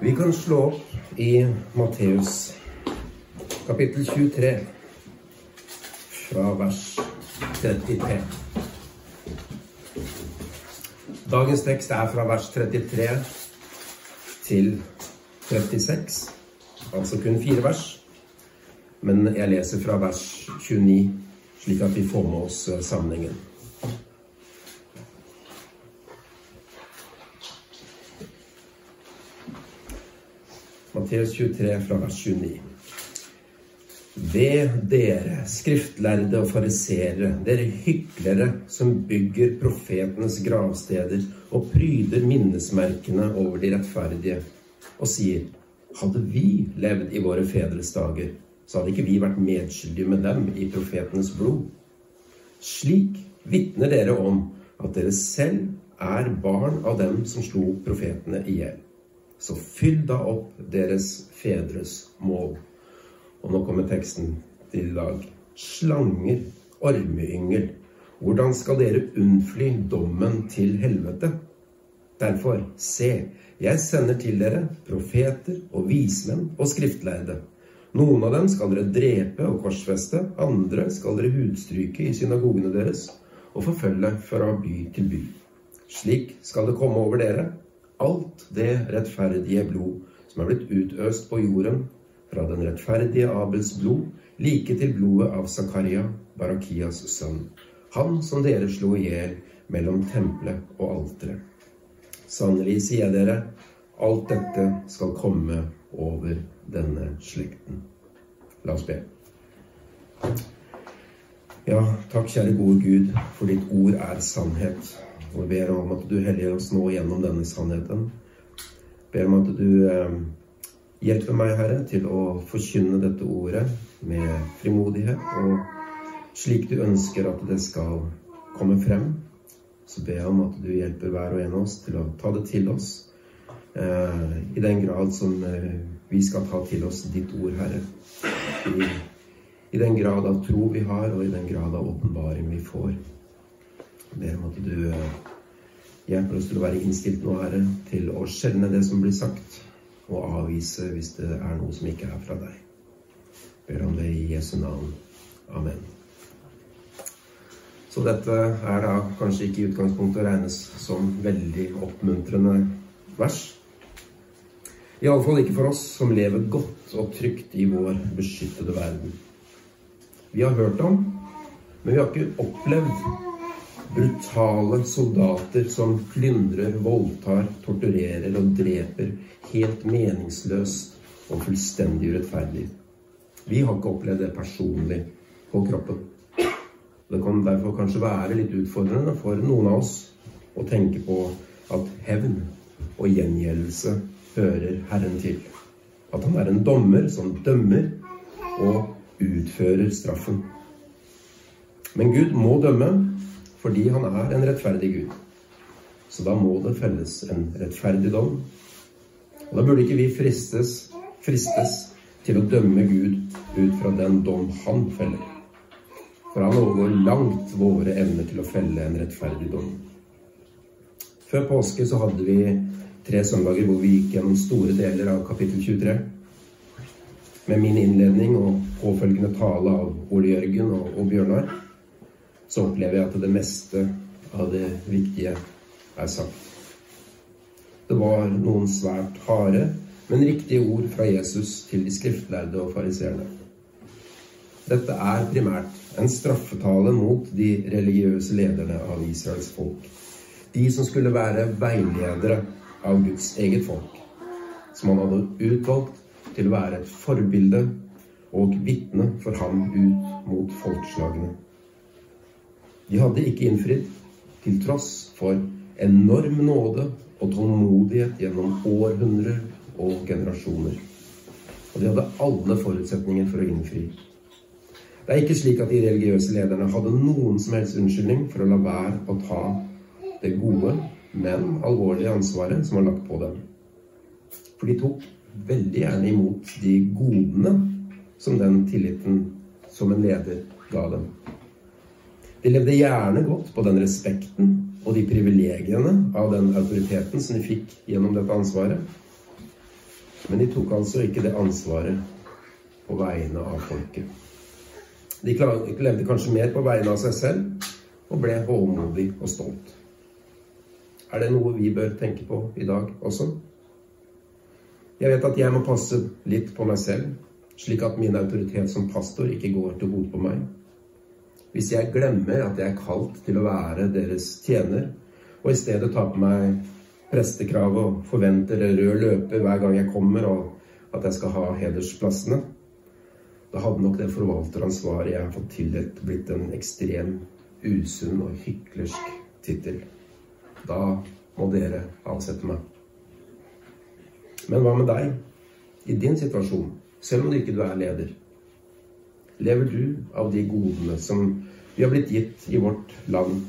Vi kan slå opp i Matteus kapittel 23 fra vers 33. Dagens tekst er fra vers 33 til 36, altså kun fire vers. Men jeg leser fra vers 29, slik at vi får med oss sammenhengen. Matteus 23 fra vers 29. Ved dere, skriftlærde og fariseere, dere hyklere som bygger profetenes gravsteder og pryder minnesmerkene over de rettferdige, og sier, hadde vi levd i våre fedres dager, så hadde ikke vi vært medskyldige med dem i profetenes blod. Slik vitner dere om at dere selv er barn av dem som slo profetene i hjel. Så fyll da opp deres fedres mål. Og nå kommer teksten til dag. Slanger, ormeyngel, hvordan skal dere unnfly dommen til helvete? Derfor, se, jeg sender til dere profeter og vismenn og skriftlærde. Noen av dem skal dere drepe og korsfeste, andre skal dere hudstryke i synagogene deres og forfølge fra by til by. Slik skal det komme over dere alt det rettferdige blod som er blitt utøst på jorden, fra den rettferdige Abels blod, like til blodet av Zakaria, Barakias sønn, han som dere slo i hjel mellom tempelet og alteret. Sannelig sier jeg dere, alt dette skal komme over denne slekten. La oss be. Ja, takk, kjære gode Gud, for ditt ord er sannhet. Og jeg ber om at du helliger oss nå gjennom denne sannheten. Ber om at du eh, hjelper meg, Herre, til å forkynne dette ordet med frimodighet og slik du ønsker at det skal komme frem. Så ber jeg om at du hjelper hver og en av oss til å ta det til oss eh, i den grad som eh, vi skal ta til oss ditt ord, Herre. I, I den grad av tro vi har, og i den grad av åpenbaring vi får. Ber om at du eh, hjelper oss til å være innstilt nå, Herre, til å skjelne det som blir sagt, og avvise hvis det er noe som ikke er fra deg. Ber om det i Jesu navn. Amen. Så dette er da kanskje ikke i utgangspunktet å regnes som veldig oppmuntrende vers. Iallfall ikke for oss som lever godt og trygt i vår beskyttede verden. Vi har hørt om, men vi har ikke opplevd brutale soldater som plyndrer, voldtar, torturerer og dreper helt meningsløst og fullstendig urettferdig. Vi har ikke opplevd det personlig på kroppen. Det kan derfor kanskje være litt utfordrende for noen av oss å tenke på at hevn og gjengjeldelse hører Herren til. At han er en dommer som dømmer og utfører straffen. Men Gud må dømme fordi han er en rettferdig Gud. Så da må det felles en rettferdig dom. Og da burde ikke vi fristes, fristes til å dømme Gud ut fra den dom han feller. For han overgår langt våre evner til å felle en rettferdig dom. Før påske så hadde vi tre søndager hvor vi gikk gjennom store deler av kapittel 23. Med min innledning og påfølgende tale av Ole Jørgen og, og Bjørnar så opplever jeg at det meste av det viktige er sagt. Det var noen svært harde, men riktige ord fra Jesus til de skriftlærde og fariseerne. Dette er primært en straffetale mot de religiøse lederne av Israels folk. De som skulle være veiledere av Guds eget folk. Som han hadde utvalgt til å være et forbilde og vitne for ham ut mot folkeslagene. De hadde ikke innfridd, til tross for enorm nåde og tålmodighet gjennom århundrer og generasjoner. Og de hadde alle forutsetninger for å innfri. Det er ikke slik at de religiøse lederne hadde noen som helst unnskyldning for å la være å ta det gode, men alvorlige ansvaret som var lagt på dem. For de tok veldig gjerne imot de godene som den tilliten som en leder ga dem. De levde gjerne godt på den respekten og de privilegiene av den autoriteten som de fikk gjennom dette ansvaret. Men de tok altså ikke det ansvaret på vegne av folket. De levde kanskje mer på vegne av seg selv og ble håndmodig og stolt. Er det noe vi bør tenke på i dag også? Jeg vet at jeg må passe litt på meg selv, slik at min autoritet som pastor ikke går til hodet på meg. Hvis jeg glemmer at jeg er kalt til å være deres tjener, og i stedet tar på meg prestekravet og forventer rød løper hver gang jeg kommer, og at jeg skal ha hedersplassene, da hadde nok det forvalteransvaret jeg har fått tildelt, blitt en ekstrem, usunn og hyklersk tittel. Da må dere avsette meg. Men hva med deg? I din situasjon, selv om du ikke er leder. Lever du av de godene som vi har blitt gitt i vårt land,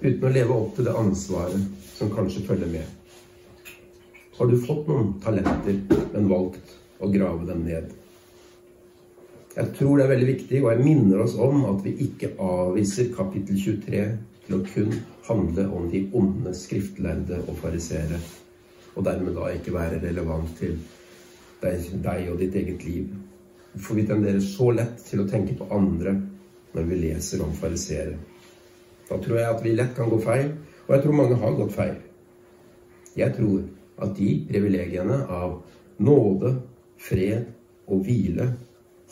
uten å leve opp til det ansvaret som kanskje følger med? Har du fått noen talenter, men valgt å grave dem ned? Jeg tror det er veldig viktig, og jeg minner oss om at vi ikke avviser kapittel 23 til å kun handle om de onde skriftlærde og fariseere, og dermed da ikke være relevant til deg og ditt eget liv. For vi tenderer så lett til å tenke på andre når vi leser om fariseere. Da tror jeg at vi lett kan gå feil, og jeg tror mange har gått feil. Jeg tror at de privilegiene av nåde, fred og hvile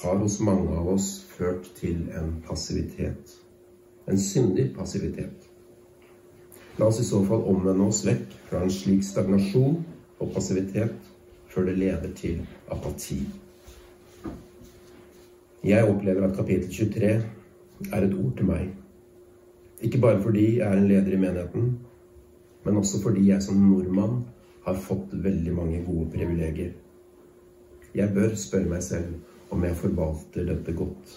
har hos mange av oss ført til en passivitet. En syndig passivitet. La oss i så fall omvende oss vekk fra en slik stagnasjon og passivitet før det leder til apati. Jeg opplever at kapittel 23 er et ord til meg. Ikke bare fordi jeg er en leder i menigheten, men også fordi jeg som nordmann har fått veldig mange gode privilegier. Jeg bør spørre meg selv om jeg forvalter dette godt.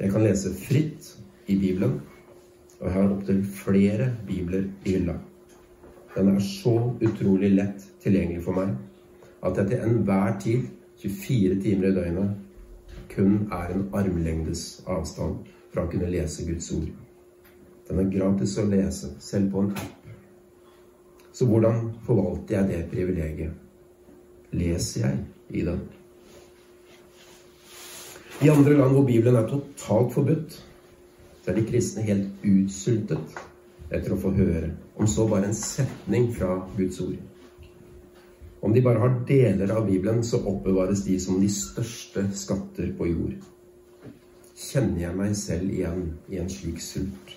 Jeg kan lese fritt i Bibelen, og jeg har opptil flere bibler i hylla. Den er så utrolig lett tilgjengelig for meg at jeg til enhver tid, 24 timer i døgnet, kun er en armlengdes avstand fra å kunne lese Guds ord. Den er gratis å lese, selv på en app. Så hvordan forvalter jeg det privilegiet? Leser jeg i den? I andre land hvor Bibelen er totalt forbudt, så er de kristne helt utsultet etter å få høre, om så bare en setning fra Guds ord. Om de bare har deler av Bibelen, så oppbevares de som de største skatter på jord. Kjenner jeg meg selv igjen i en slik sult?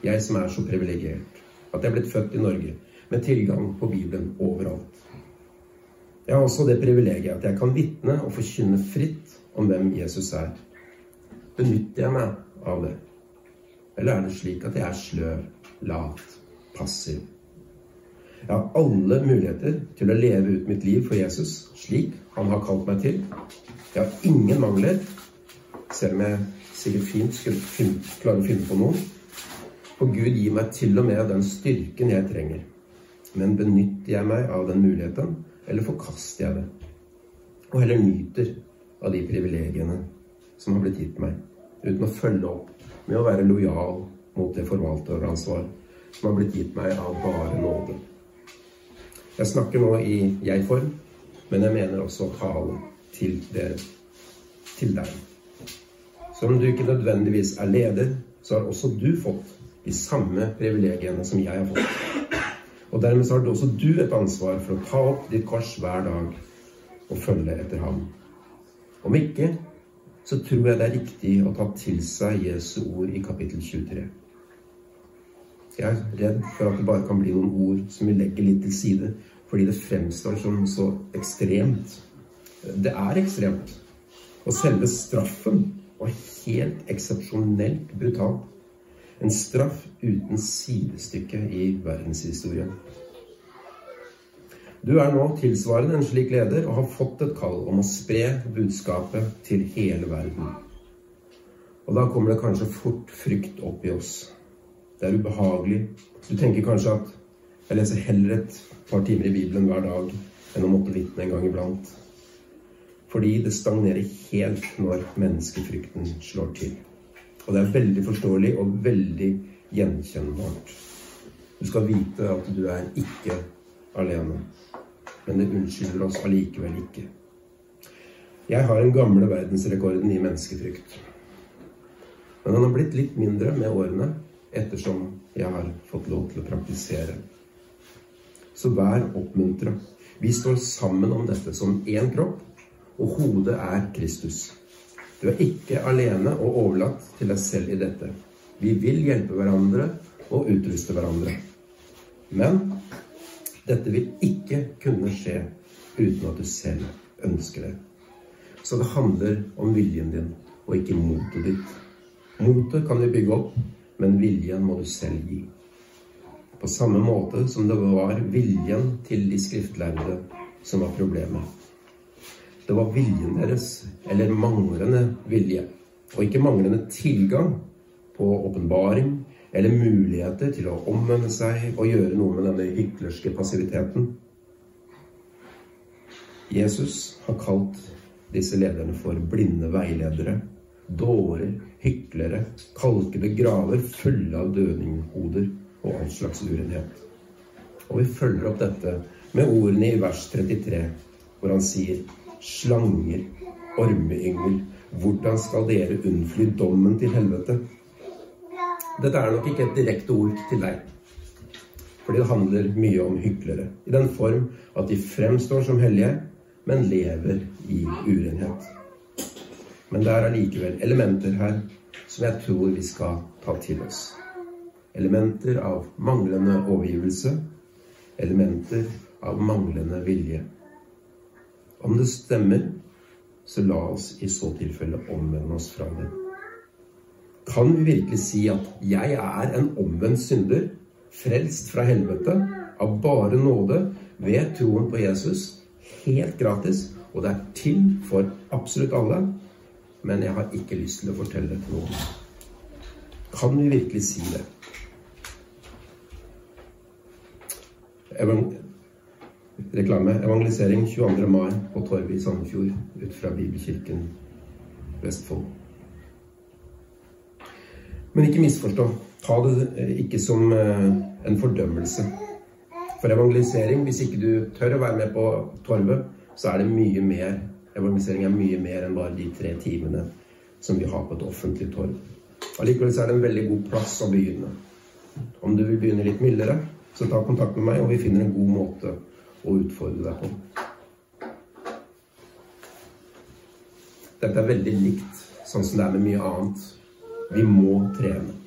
Jeg som er så privilegert at jeg er blitt født i Norge med tilgang på Bibelen overalt. Jeg har også det privilegiet at jeg kan vitne og forkynne fritt om hvem Jesus er. Benytter jeg meg av det? Eller er det slik at jeg er sløv, lat, passiv? Jeg har alle muligheter til å leve ut mitt liv for Jesus slik han har kalt meg til. Jeg har ingen mangler, selv om jeg sikkert fint skulle klare å finne på noen. For Gud gir meg til og med den styrken jeg trenger. Men benytter jeg meg av den muligheten, eller forkaster jeg det? Og heller nyter av de privilegiene som har blitt gitt meg, uten å følge opp med å være lojal mot det forvalteransvar som har blitt gitt meg av bare nåde. Jeg snakker nå i jeg-form, men jeg mener også å tale til dere, til deg. Så om du ikke nødvendigvis er leder, så har også du fått de samme privilegiene som jeg har fått. Og dermed så har du også du et ansvar for å ta opp ditt kors hver dag og følge etter ham. Om ikke, så tror jeg det er riktig å ta til seg Jesu ord i kapittel 23. Jeg er redd for at det bare kan bli noen ord som vi legger litt til side, fordi det fremstår som så ekstremt. Det er ekstremt. Og selve straffen var helt eksepsjonelt brutal. En straff uten sidestykke i verdenshistorien. Du er nå tilsvarende en slik leder og har fått et kall om å spre budskapet til hele verden. Og da kommer det kanskje fort frykt opp i oss. Det er ubehagelig. Du tenker kanskje at jeg leser heller et par timer i Bibelen hver dag enn å måtte vitne en gang iblant. Fordi det stagnerer helt når menneskefrykten slår til. Og det er veldig forståelig og veldig gjenkjennbart. Du skal vite at du er ikke alene. men det unnskylder oss allikevel ikke. Jeg har den gamle verdensrekorden i menneskefrykt. Men den har blitt litt mindre med årene ettersom jeg har fått lov til å praktisere. Så vær oppmuntra. Vi står sammen om dette som én kropp, og hodet er Kristus. Du er ikke alene og overlatt til deg selv i dette. Vi vil hjelpe hverandre og utruste hverandre. Men dette vil ikke kunne skje uten at du selv ønsker det. Så det handler om viljen din, og ikke motet ditt. Motet kan vi bygge opp, men viljen må du selv gi. På samme måte som det var viljen til de skriftlærde som var problemet. Det var viljen deres, eller manglende vilje, og ikke manglende tilgang på åpenbaring eller muligheter til å omvende seg og gjøre noe med denne hyklerske passiviteten. Jesus har kalt disse lederne for blinde veiledere, dårer, hyklere, kalkede graver fulle av dødninghoder og all slags urenhet. Og vi følger opp dette med ordene i vers 33, hvor han sier slanger, ormeyngel, hvordan skal dere unnfly dommen til helvete? Dette er nok ikke et direkte ord til deg. Fordi det handler mye om hyklere. I den form at de fremstår som hellige, men lever i urenhet. Men det er allikevel elementer her som jeg tror vi skal ta til oss. Elementer av manglende overgivelse. Elementer av manglende vilje. Om det stemmer, så la oss i så tilfelle omvende oss fra det. Kan vi virkelig si at 'jeg er en omvendt synder', frelst fra helvete, av bare nåde, ved troen på Jesus, helt gratis, og det er til for absolutt alle, men jeg har ikke lyst til å fortelle det til noen? Kan vi virkelig si det? Evang reklame. Evangelisering 22. mai på Torvet i Sandefjord ut fra Bibelkirken Vestfold. Men ikke misforstå. Ta det eh, ikke som eh, en fordømmelse. For evangelisering, hvis ikke du tør å være med på torvet, så er det mye mer. Evangelisering er mye mer enn bare de tre timene som vi har på et offentlig torg. Allikevel så er det en veldig god plass å begynne. Om du vil begynne litt mildere, så ta kontakt med meg, og vi finner en god måte å utfordre deg på. Dette er veldig likt sånn som det er med mye annet. Vi må trene.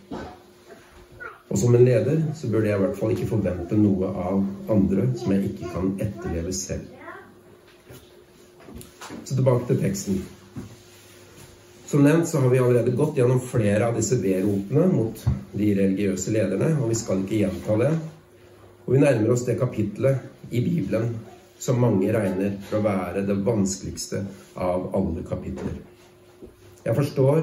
Og som en leder så burde jeg i hvert fall ikke forvente noe av andre som jeg ikke kan etterleve selv. Så tilbake til teksten. Som nevnt så har vi allerede gått gjennom flere av disse vedropene mot de religiøse lederne, og vi skal ikke gjenta det. Og vi nærmer oss det kapitlet i Bibelen som mange regner for å være det vanskeligste av alle kapitler. Jeg forstår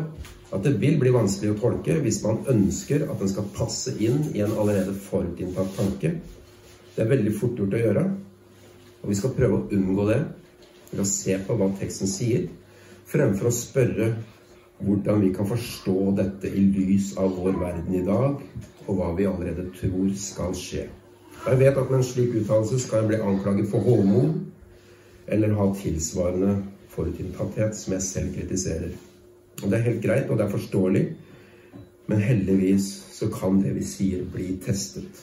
at det vil bli vanskelig å tolke hvis man ønsker at den skal passe inn i en allerede forutinntatt tanke. Det er veldig fort gjort å gjøre, og vi skal prøve å unngå det ved å se på hva teksten sier, fremfor å spørre hvordan vi kan forstå dette i lys av vår verden i dag, og hva vi allerede tror skal skje. Jeg vet at med en slik uttalelse skal jeg bli anklaget for hovmod, eller ha tilsvarende forutinntatthet som jeg selv kritiserer. Og Det er helt greit, og det er forståelig, men heldigvis så kan det vi sier, bli testet.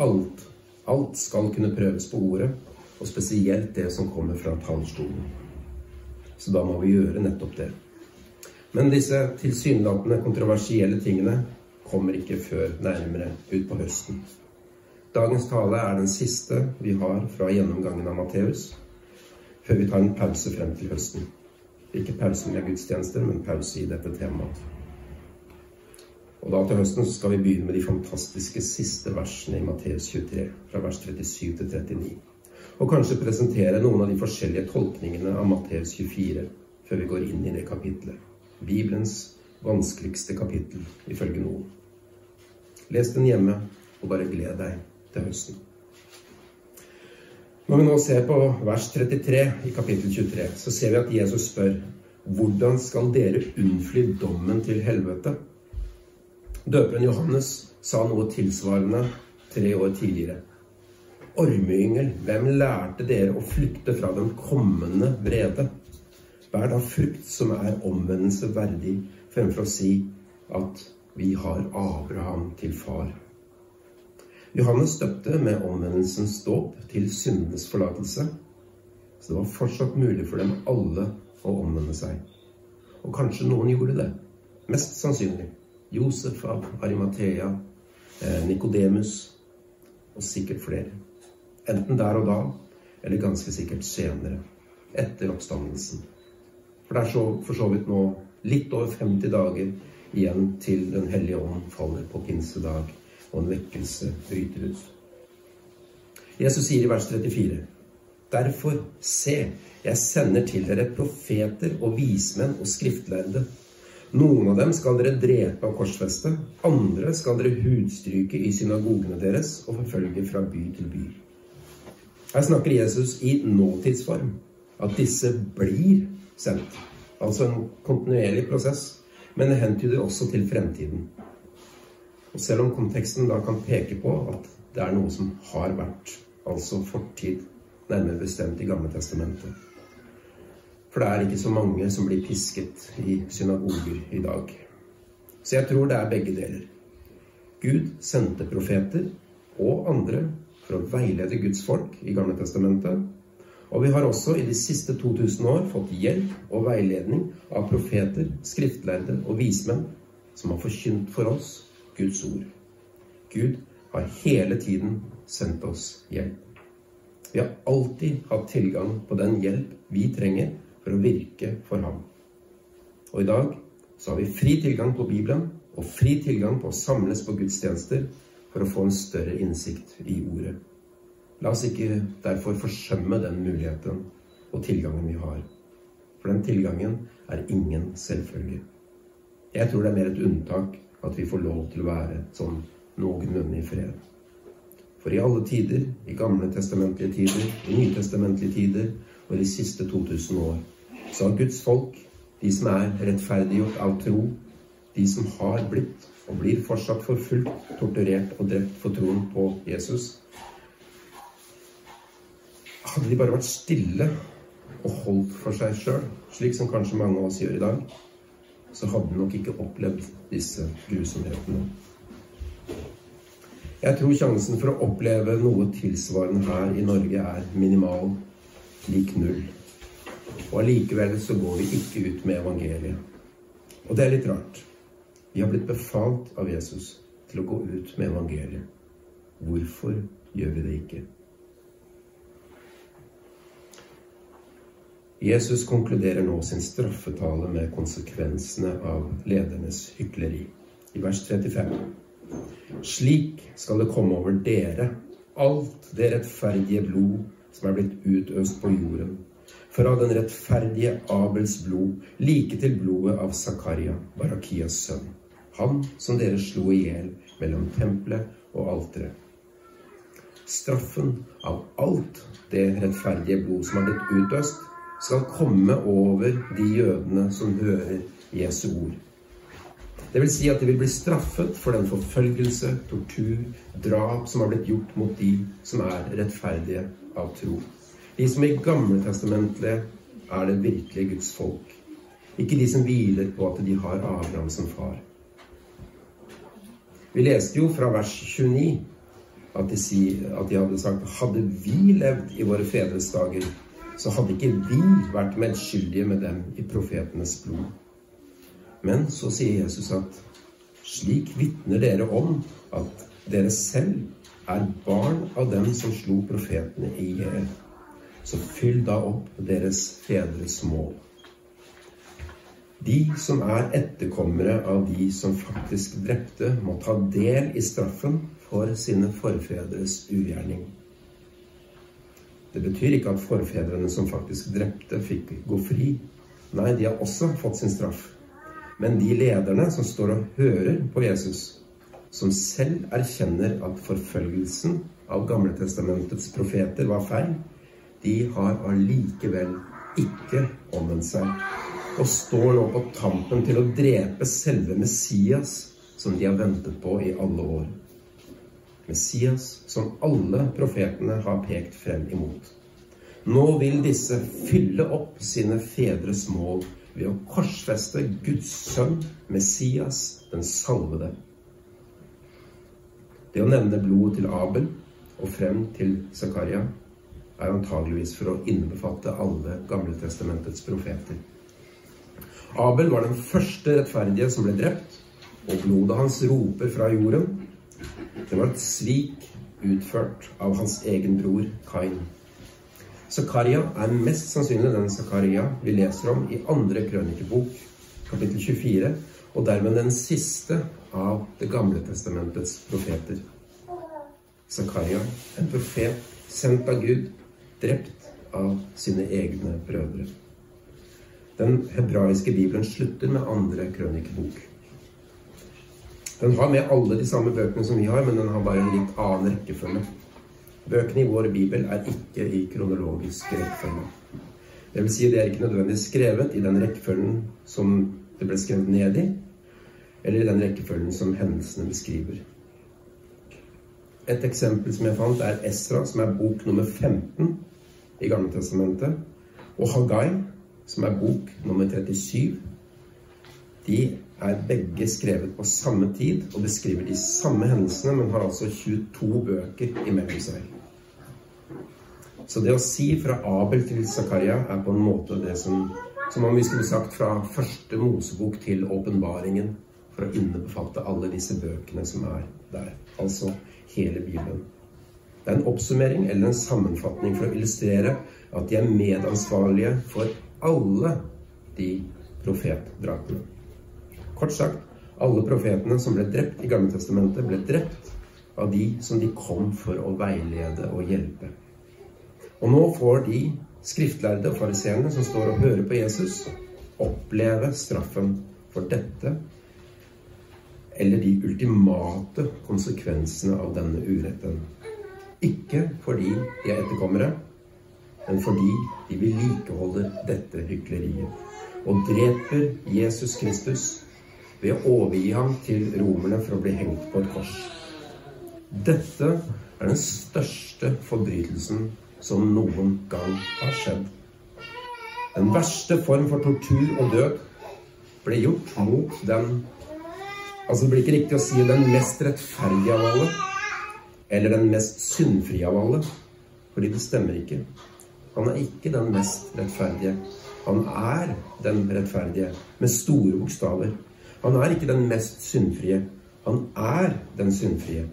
Alt, alt skal kunne prøves på ordet, og spesielt det som kommer fra talerstolen. Så da må vi gjøre nettopp det. Men disse tilsynelatende kontroversielle tingene kommer ikke før nærmere utpå høsten. Dagens tale er den siste vi har fra gjennomgangen av Matteus, før vi tar en pause frem til høsten. Ikke pause med gudstjenester, men pause i dette temaet. Og da til høsten skal vi begynne med de fantastiske siste versene i Matteus 23, fra vers 37 til 39. Og kanskje presentere noen av de forskjellige tolkningene av Matteus 24 før vi går inn i det kapitlet. Bibelens vanskeligste kapittel, ifølge noen. Les den hjemme, og bare gled deg til høsten. Når vi nå ser på vers 33 i kapittel 23, så ser vi at Jesus spør hvordan skal dere unnfly dommen til helvete? Døperen Johannes sa noe tilsvarende tre år tidligere. Ormeyngel, hvem lærte dere å flykte fra den kommende vrede? Vær da frukt som er omvendelse verdig, fremfor å si at vi har Abraham til far. Johannes støtte med omvendelsens dåp til syndenes forlatelse. Så det var fortsatt mulig for dem alle å omvende seg. Og kanskje noen gjorde det. Mest sannsynlig. Josef av Arimathea, eh, Nikodemus og sikkert flere. Enten der og da, eller ganske sikkert senere. Etter oppstandelsen. For det er så, for så vidt nå litt over 50 dager igjen til Den hellige ånd faller på pinsedag, og en vekkelse bryter ut. Jesus sier i vers 34.: Derfor, se, jeg sender til dere profeter og vismenn og skriftlærde. Noen av dem skal dere drepe og korsfeste. Andre skal dere hudstryke i synagogene deres og forfølge fra by til by. Her snakker Jesus i nåtidsform. At disse blir sendt. Altså en kontinuerlig prosess. Men det hentyder også til fremtiden. Og selv om konteksten da kan peke på at det er noe som har vært, altså fortid, nærmere bestemt i Gamle testamentet. For det er ikke så mange som blir pisket i synagoger i dag. Så jeg tror det er begge deler. Gud sendte profeter og andre for å veilede Guds folk i Gamle testamentet. Og vi har også i de siste 2000 år fått hjelp og veiledning av profeter, skriftlærde og vismenn som har forkynt for oss Guds ord. Gud har hele tiden sendt oss hjelp. Vi har alltid hatt tilgang på den hjelp vi trenger for å virke for ham. Og i dag så har vi fri tilgang på Bibelen og fri tilgang på å samles på gudstjenester for å få en større innsikt i ordet. La oss ikke derfor forsømme den muligheten og tilgangen vi har. For den tilgangen er ingen selvfølge. Jeg tror det er mer et unntak at vi får lov til å være sånn noenlunde i fred. For i alle tider, i gamle testamentlige tider, i nytestamentlige tider og de siste 2000 år, så har Guds folk, de som er rettferdiggjort av tro, de som har blitt og blir fortsatt forfulgt, torturert og drept for troen på Jesus Hadde de bare vært stille og holdt for seg sjøl, slik som kanskje mange av oss gjør i dag, så hadde de nok ikke opplevd disse grusomhetene. Jeg tror sjansen for å oppleve noe tilsvarende her i Norge er minimal, lik null. Og allikevel så går vi ikke ut med evangeliet. Og det er litt rart. Vi har blitt befalt av Jesus til å gå ut med evangeliet. Hvorfor gjør vi det ikke? Jesus konkluderer nå sin straffetale med konsekvensene av ledernes hykleri. I vers 35. Slik skal det komme over dere, alt det rettferdige blod som er blitt utøst på jorden, fra den rettferdige Abels blod, like til blodet av Zakaria, Barakias sønn, han som dere slo i hjel mellom tempelet og alteret. Straffen av alt det rettferdige blod som har blitt utøst, skal komme over de jødene som hører Jesu ord. Det vil si at de vil bli straffet for den forfølgelse, tortur, drap som har blitt gjort mot de som er rettferdige av tro. De som i Gamletestamentet er det virkelige Guds folk. Ikke de som hviler på at de har Abraham som far. Vi leste jo fra vers 29 at de, si, at de hadde sagt Hadde vi levd i våre fedres dager, så hadde ikke vi vært medskyldige med dem i profetenes blod. Men så sier Jesus at slik vitner dere om at dere selv er barn av dem som slo profetene i hjel. Så fyll da opp deres fedres mål. De som er etterkommere av de som faktisk drepte, må ta del i straffen for sine forfedres ugjerning. Det betyr ikke at forfedrene som faktisk drepte, fikk gå fri. Nei, de har også fått sin straff. Men de lederne som står og hører på Jesus, som selv erkjenner at forfølgelsen av Gamletestamentets profeter var feil, de har allikevel ikke omvendt seg, og står nå på tampen til å drepe selve Messias, som de har ventet på i alle år. Messias som alle profetene har pekt frem imot. Nå vil disse fylle opp sine fedres mål ved å korsfeste Guds sønn, Messias, den salvede. Det å nevne blodet til Abel og frem til Zakaria er antageligvis for å innbefatte alle Gamletestamentets profeter. Abel var den første rettferdige som ble drept, og blodet hans roper fra jorden. Det var et svik utført av hans egen bror Kain. Zakaria er mest sannsynlig den Zakaria vi leser om i andre krønikebok, kapittel 24, og dermed den siste av Det gamle testamentets profeter. Zakaria, en profet sendt av Gud, drept av sine egne brødre. Den hebraiske bibelen slutter med andre krønikebok. Den har med alle de samme bøkene som vi har, men den har bare en litt annen rekkefølge. Bøkene i vår bibel er ikke i kronologisk rekkefølge. Det vil si, det er ikke nødvendigvis skrevet i den rekkefølgen som det ble skrevet ned i, eller i den rekkefølgen som hendelsene beskriver. Et eksempel som jeg fant, er Esra, som er bok nummer 15 i Gamletestamentet, og Hagai, som er bok nummer 37. De er begge skrevet på samme tid og beskriver de samme hendelsene, men har altså 22 bøker imellom seg. Så det å si fra Abel til Zakaria er på en måte det som som om vi skulle sagt fra første Mosebok til åpenbaringen, for å innebefatte alle disse bøkene som er der. Altså hele Bibelen. Det er en oppsummering eller en sammenfatning for å illustrere at de er medansvarlige for alle de profetdrapene. Kort sagt, alle profetene som ble drept i Gammeltestamentet, ble drept av de som de kom for å veilede og hjelpe. Og nå får de skriftlærde og fariseerne som står og hører på Jesus, oppleve straffen for dette eller de ultimate konsekvensene av denne uretten. Ikke fordi de er etterkommere, men fordi de vedlikeholder dette hykleriet og dreper Jesus Kristus ved å overgi ham til romerne for å bli hengt på et kors. Dette er den største forbrytelsen som noen gang har skjedd. Den verste form for tortur og død ble gjort mot den Altså, det blir ikke riktig å si den mest rettferdige av alle, eller den mest syndfrie av alle, fordi det stemmer ikke. Han er ikke den mest rettferdige. Han er den rettferdige, med store bokstaver. Han er ikke den mest syndfrie. Han er den syndfrie.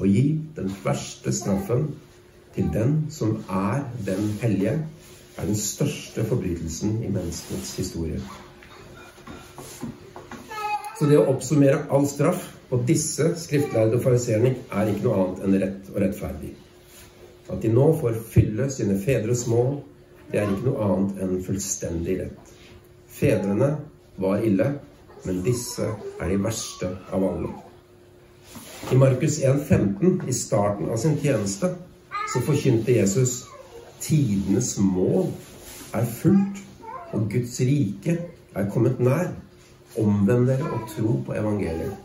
Å gi den verste straffen til den som er den hellige, er den største forbrytelsen i menneskets historie. Så det å oppsummere all straff på disse skriftlærde fariseerne er ikke noe annet enn rett og rettferdig. At de nå får fylle sine fedres mål, det er ikke noe annet enn fullstendig rett. Fedrene var ille, men disse er de verste av alle. I Markus 1,15, i starten av sin tjeneste, så forkynte Jesus tidenes mål er fullt, og Guds rike er kommet nær. Omvend dere og tro på evangeliet.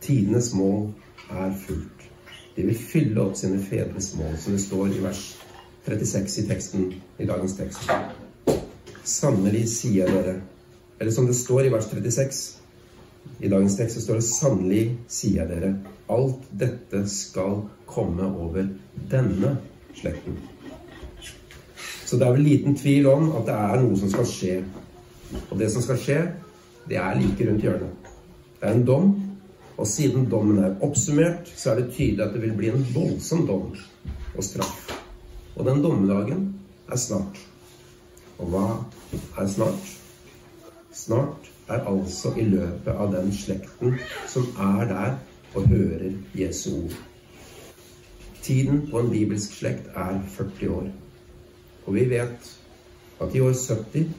Tidenes mål er fullt. De vil fylle opp sine fedres mål, som det står i vers 36 i teksten i dagens tekst. Sannelig sier dere Eller som det står i vers 36 i dagens tekst, så står det sannelig sier dere alt dette skal komme over denne slekten. Så det er vel liten tvil om at det er noe som skal skje. Og det som skal skje, det er like rundt hjørnet. Det er en dom, og siden dommen er oppsummert, så er det tydelig at det vil bli en voldsom dom og straff. Og den dommedagen er snart. Og hva er snart? Snart er altså i løpet av den slekten som er der og hører Jesu ord. Tiden på en bibelsk slekt er 40 år. Og vi vet at i år 70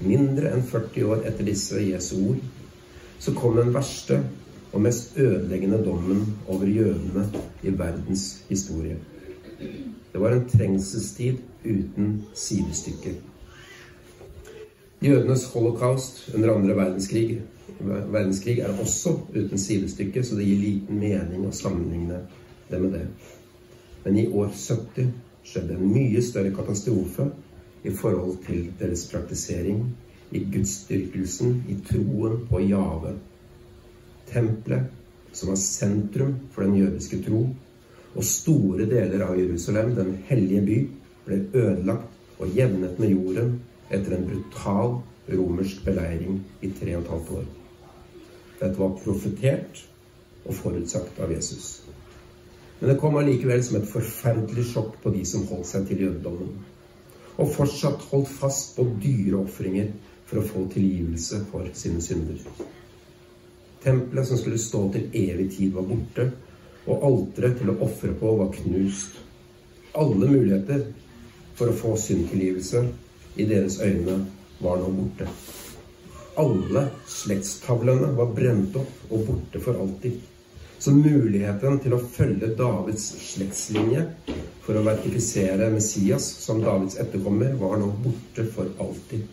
mindre enn 40 år etter disse Jesu ord, så kom den verste og mest ødeleggende dommen over jødene i verdens historie. Det var en trengselstid uten sidestykke. Jødenes holocaust under andre verdenskrig, verdenskrig er også uten sidestykke, så det gir liten mening å sammenligne det med det. Men i år 70 skjedde en mye større katastrofe i forhold til deres praktisering, i gudsdyrkelsen, i troen på Jave. Tempelet, som var sentrum for den jødiske tro, og store deler av Jerusalem, den hellige by, ble ødelagt og jevnet med jorden etter en brutal romersk beleiring i tre og et halvt år. Dette var profetert og forutsagt av Jesus. Men det kom allikevel som et forferdelig sjokk på de som holdt seg til jødedommen, og fortsatt holdt fast på dyre ofringer for å få tilgivelse for sine synder. Tempelet som skulle stå til evig tid, var borte, og alteret til å ofre på var knust. Alle muligheter for å få syndtilgivelse i deres øyne var nå borte. Alle slektstavlene var brent opp og borte for alltid. Så muligheten til å følge Davids slektslinje for å vertifisere Messias som Davids etterkommer, var nå borte for alltid.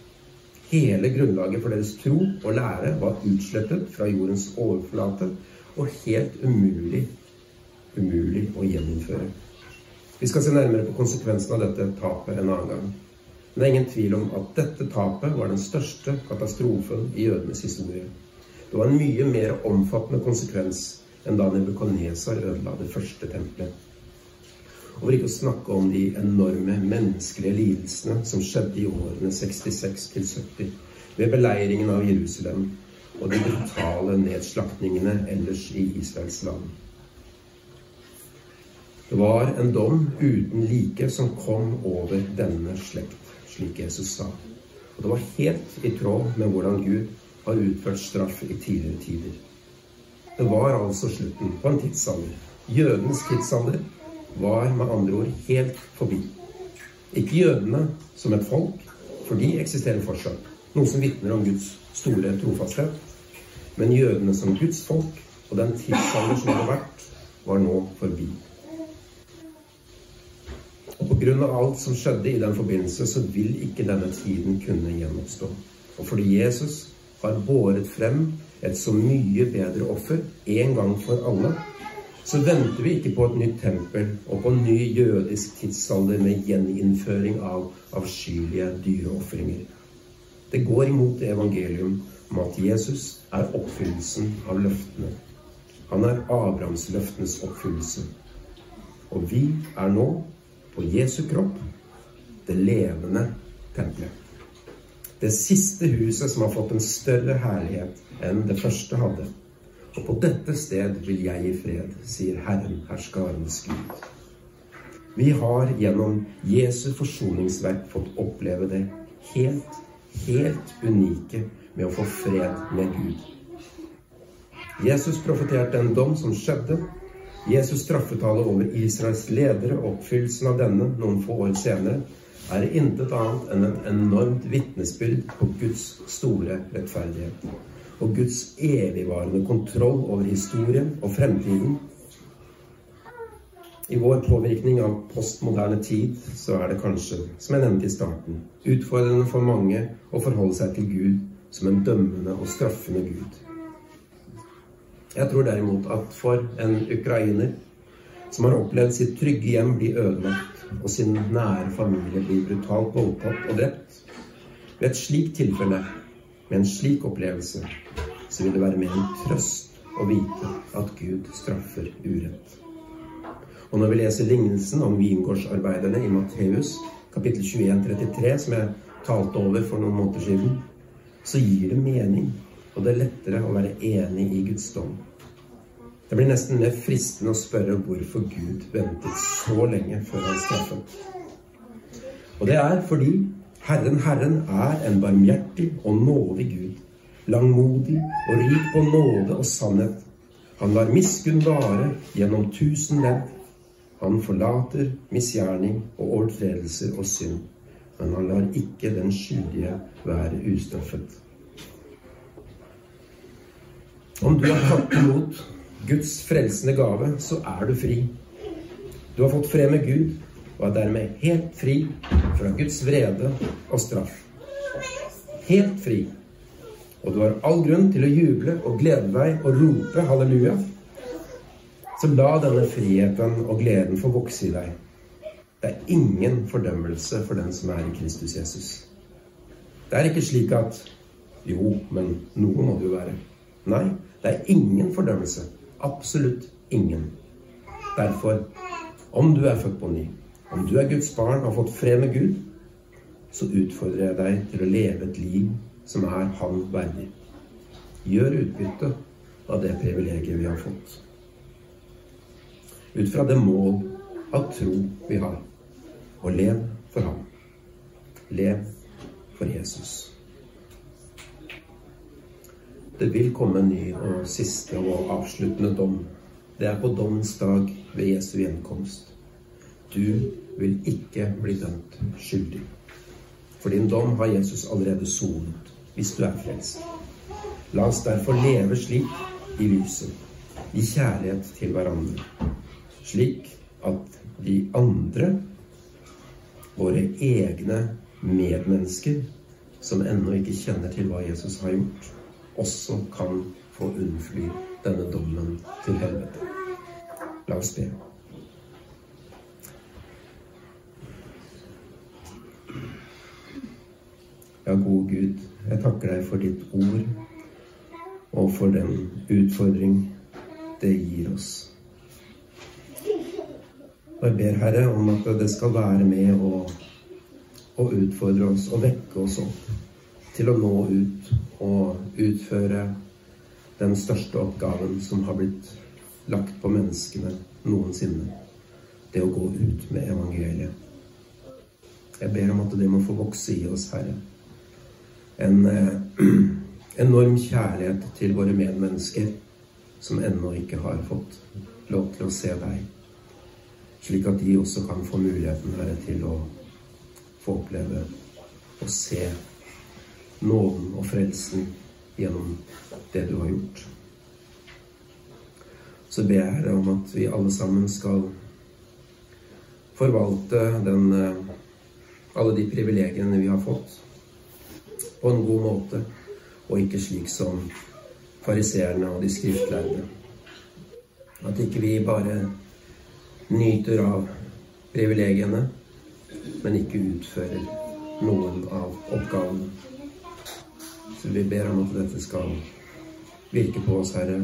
Hele grunnlaget for deres tro og lære var utslettet fra jordens overflate og helt umulig, umulig å gjeninnføre. Vi skal se nærmere på konsekvensen av dette tapet en annen gang. Men det er ingen tvil om at dette tapet var den største katastrofen i jødenes historie. Det var en mye mer omfattende konsekvens enn da Nebukadnesar ødela det første tempelet. Og for ikke å snakke om de enorme menneskelige lidelsene som skjedde i årene 66 til 70 ved beleiringen av Jerusalem og de brutale nedslaktningene ellers i Israels land. Det var en dom uten like som kom over denne slekt slik Jesus sa. Og det var helt i tråd med hvordan Gud har utført straff i tidligere tider. Det var altså slutten på en tidsalder. Jødens tidsalder var med andre ord helt forbi. Ikke jødene som et folk, for de eksisterer fortsatt, noe som vitner om Guds store trofasthet. Men jødene som Guds folk og den tidsalder som hadde vært, var nå forbi. Og Pga. alt som skjedde i den forbindelse, så vil ikke denne tiden kunne gjenoppstå. Og fordi Jesus har båret frem et så mye bedre offer en gang for alle, så venter vi ikke på et nytt tempel og på en ny jødisk tidsalder med gjeninnføring av avskyelige dyreofringer. Det går imot evangelium om at Jesus er oppfyllelsen av løftene. Han er Abrahamsløftenes oppfyllelse. Og vi er nå på Jesu kropp, det levende tempelet. Det siste huset som har fått en større herlighet enn det første hadde. Og på dette sted vil jeg gi fred, sier Herren, herskarenes Gud. Vi har gjennom Jesu forsoningsverk fått oppleve det helt, helt unike med å få fred med Gud. Jesus profeterte en dom som skjedde, Jesus' straffetale over Israels ledere og oppfyllelsen av denne noen få år senere er intet annet enn et enormt vitnesbyrd på Guds store rettferdighet og Guds evigvarende kontroll over historien og fremtiden. I vår påvirkning av postmoderne tid så er det kanskje, som jeg nevnte i starten, utfordrende for mange å forholde seg til Gud som en dømmende og straffende Gud. Jeg tror derimot at for en ukrainer som har opplevd sitt trygge hjem bli ødelagt, og sin nære familie bli brutalt voldtatt og drept Ved et slikt tilfelle, med en slik opplevelse, så vil det være mer en trøst å vite at Gud straffer urett. Og når vi leser lignelsen om vingårdsarbeiderne i Matteus kapittel 21, 33, som jeg talte over for noen måneder siden, så gir det mening og det er lettere å være enig i Guds dom. Det blir nesten mer fristende å spørre hvorfor Gud ventet så lenge før han straffet. Og det er fordi Herren, Herren er en barmhjertig og nådig Gud, langmodig og rik på nåde og sannhet. Han lar miskunn vare gjennom tusen ledd. Han forlater misgjerning og overtredelser og synd, men han lar ikke den skyldige være ustraffet. Om du har tatt imot Guds frelsende gave, så er du fri. Du har fått fred med Gud og er dermed helt fri fra Guds vrede og straff. helt fri. Og du har all grunn til å juble og glede deg og rope halleluja. Så la denne friheten og gleden få vokse i deg. Det er ingen fordømmelse for den som er i Kristus Jesus. Det er ikke slik at Jo, men noe må det jo være. Nei, det er ingen fordømmelse. Absolutt ingen. Derfor, om du er født på ny, om du er Guds barn og har fått fred med Gud, så utfordrer jeg deg til å leve et liv som er Han verdig. Gjør utbytte av det privilegiet vi har fått. Ut fra det mål av tro vi har. Og lev for ham. Lev for Jesus. Det vil komme en ny og siste og avsluttende dom. Det er på dommens dag ved Jesu gjenkomst. Du vil ikke bli dømt skyldig. For din dom har Jesus allerede sonet, hvis du er frelst. La oss derfor leve slik i lyset, i kjærlighet til hverandre, slik at de andre, våre egne medmennesker, som ennå ikke kjenner til hva Jesus har gjort, også kan få unnfly denne dommen til helvete. La oss be. Ja, gode Gud, jeg takker deg for ditt ord og for den utfordring det gir oss. Og jeg ber, Herre, om at det skal være med å, å utfordre oss og vekke oss opp til å nå ut og utføre den største oppgaven som har blitt lagt på menneskene noensinne. Det å gå ut med evangeliet. Jeg ber om at det må få vokse i oss, Herre. En eh, enorm kjærlighet til våre medmennesker som ennå ikke har fått lov til å se deg. Slik at de også kan få muligheten, Herre, til å få oppleve og se nåden og frelsen gjennom det du har gjort. Så ber jeg Herre om at vi alle sammen skal forvalte den, eh, alle de privilegiene vi har fått, på en god måte, og ikke slik som fariseerne og de skriftlærde. At ikke vi bare nyter av privilegiene, men ikke utfører noen av oppgavene. Så vi ber om at dette skal virke på oss, Herre.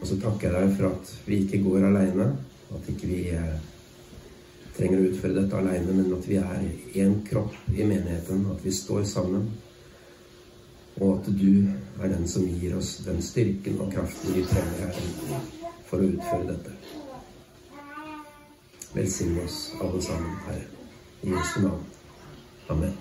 Og så takker jeg deg for at vi ikke går aleine. At ikke vi eh, trenger å utføre dette aleine, men at vi er én kropp i menigheten. At vi står sammen. Og at du er den som gir oss den styrken og kraften vi trenger her for å utføre dette. Velsign oss alle sammen, Herre. I Jesu navn. Amen.